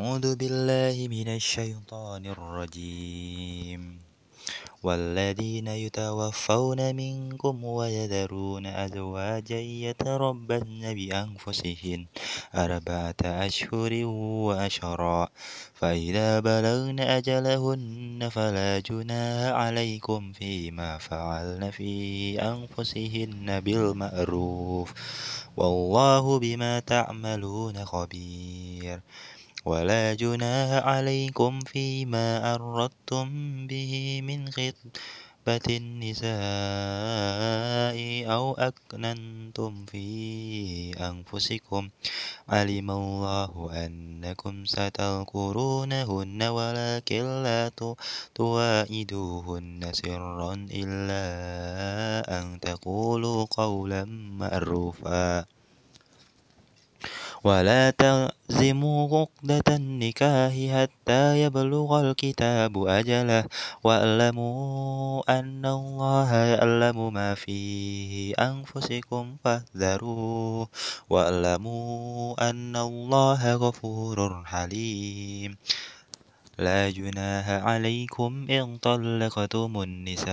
أعوذ بالله من الشيطان الرجيم. والذين يتوفون منكم ويذرون أزواجا يتربصن بأنفسهن أربعة أشهر وعشرا. فإذا بلغن أجلهن فلا جناح عليكم فيما فعلن في أنفسهن بالمعروف. والله بما تعملون خبير. ولا جناح عليكم فيما أردتم به من خطبة النساء أو أكننتم في أنفسكم. علم الله أنكم ستذكرونهن ولكن لا تواعدوهن سرا إلا أن تقولوا قولا معروفا. ولا تعزموا عقدة النكاح حتى يبلغ الكتاب أجله. واعلموا أن الله يعلم ما في أنفسكم فاحذروه. واعلموا أن الله غفور حليم. لا جناح عليكم إن طلقتم النساء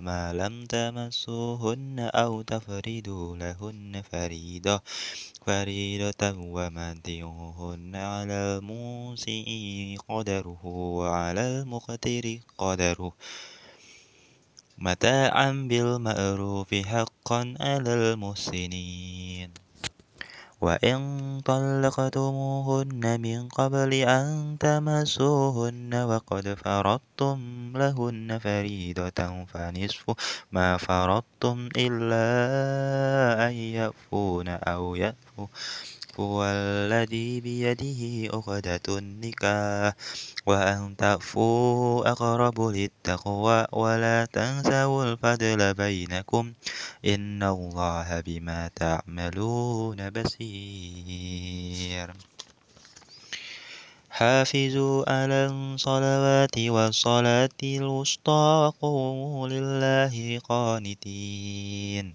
ما لم تمسوهن أو تفردوا لهن فريضة فريضة ومتعوهن على الموسع قدره وعلى المقتر قدره. متاعا بالمعروف حقا على المحسنين. وإن طلقتموهن من قبل أن تمسوهن وقد فرضتم لهن فريضة فنصف ما فرضتم إلا أن يعفون أو يعفو الذي بيده عقدة النكاح وأن تعفوا أقرب للتقوى ولا تنسوا الفضل بينكم. إن الله بما تعملون بصير. حافظوا على الصلوات والصلاة الوسطى وقوموا لله قانتين.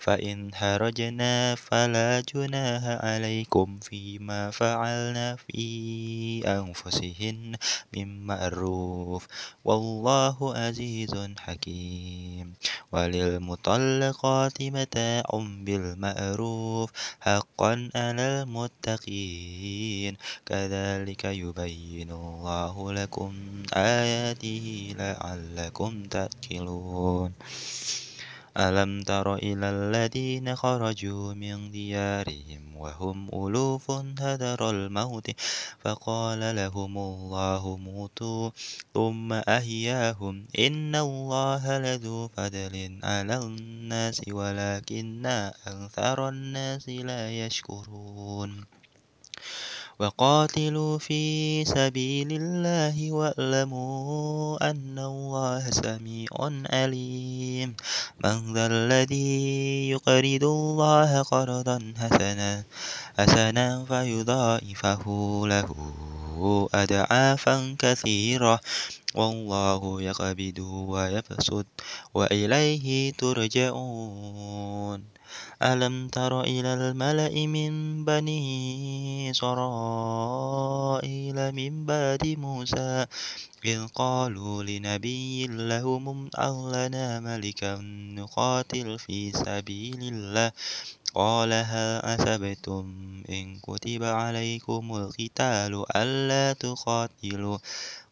فإن خرجنا فلا جناح عليكم فيما فعلنا في أنفسهن من معروف. والله عزيز حكيم. وللمطلقات متاع بالمعروف حقا على المتقين. كذلك يبين الله لكم آياته لعلكم تأكلون ألم تر إلى الذين خرجوا من ديارهم وهم ألوف هدر الموت فقال لهم الله موتوا ثم أحياهم إن الله لذو فضل على الناس ولكن أكثر الناس لا يشكرون وقاتلوا في سبيل الله واعلموا أن الله سميع عليم. من ذا الذي يقرض الله قرضا حسنا حسنا فيضاعفه له أضعافا كثيرة. والله يقبض ويبسط وإليه ترجعون. ألم تر إلى الملأ من بني إسرائيل من بعد موسى إذ قالوا لنبي لهم ابعث لنا ملكا نقاتل في سبيل الله قال هل حسبتم إن كتب عليكم القتال ألا تقاتلوا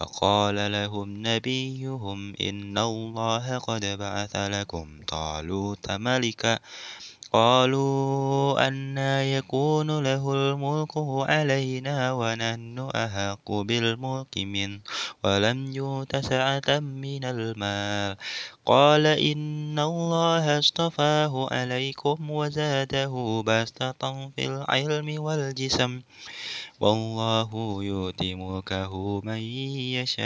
وقال لهم نبيهم إن الله قد بعث لكم طالوت ملكا قالوا أنى يكون له الملك علينا ونحن أحق بالملك منه ولم يؤت سعة من المال. قال إن الله اصطفاه عليكم وزاده بسطة في العلم والجسم. والله يؤتي ملكه من يشاء.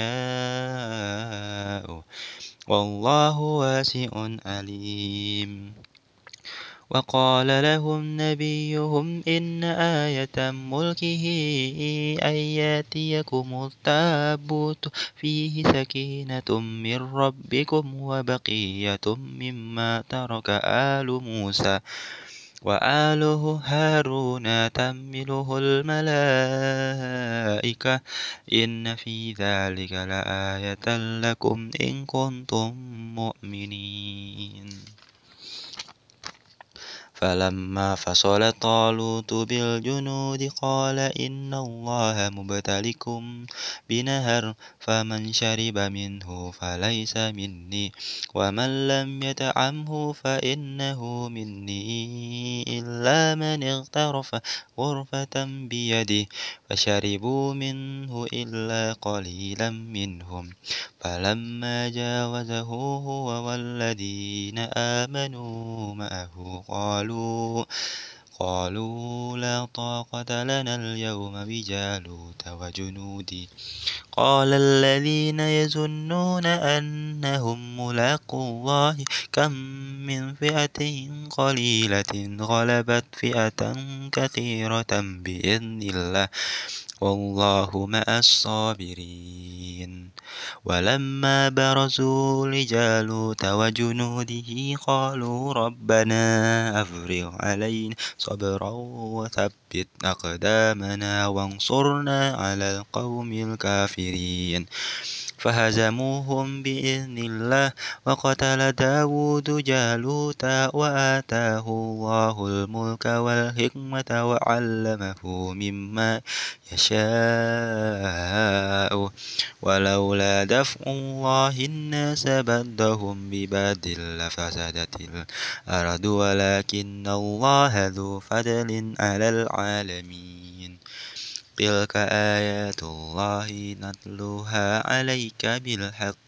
والله واسع عليم. وقال لهم نبيهم إن آية ملكه أن يأتيكم التابوت فيه سكينة من ربكم وبقية مما ترك آل موسى وآل هارون تحمله الملائكة إن في ذلك لآية لكم إن كنتم مؤمنين فلما فصل طالوت بالجنود قال إن الله مبتليكم بنهر فمن شرب منه فليس مني ومن لم يطعمه فإنه مني إلا من اغترف غرفة بيده فشربوا منه إلا قليلا منهم فلما جاوزه هو والذين آمنوا معه قالوا قالوا لا طاقة لنا اليوم بجالوت وجنوده قال الذين يظنون أنهم ملاقو الله كم من فئة قليلة غلبت فئة كثيرة بإذن الله. والله مع الصابرين. ولما برزوا لجالوت وجنوده قالوا ربنا أفرغ علينا صبرا وثبت أقدامنا وانصرنا على القوم الكافرين. فهزموهم بإذن الله وقتل داود جالوت وآتاه الله الملك والحكمة وعلمه مما يشاء. ولولا دفع الله الناس بعضهم ببعض لفسدت الأرض ولكن الله ذو فضل على العالمين. تلك آيات الله نتلوها عليك بالحق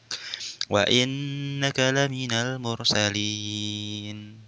وإنك لمن المرسلين.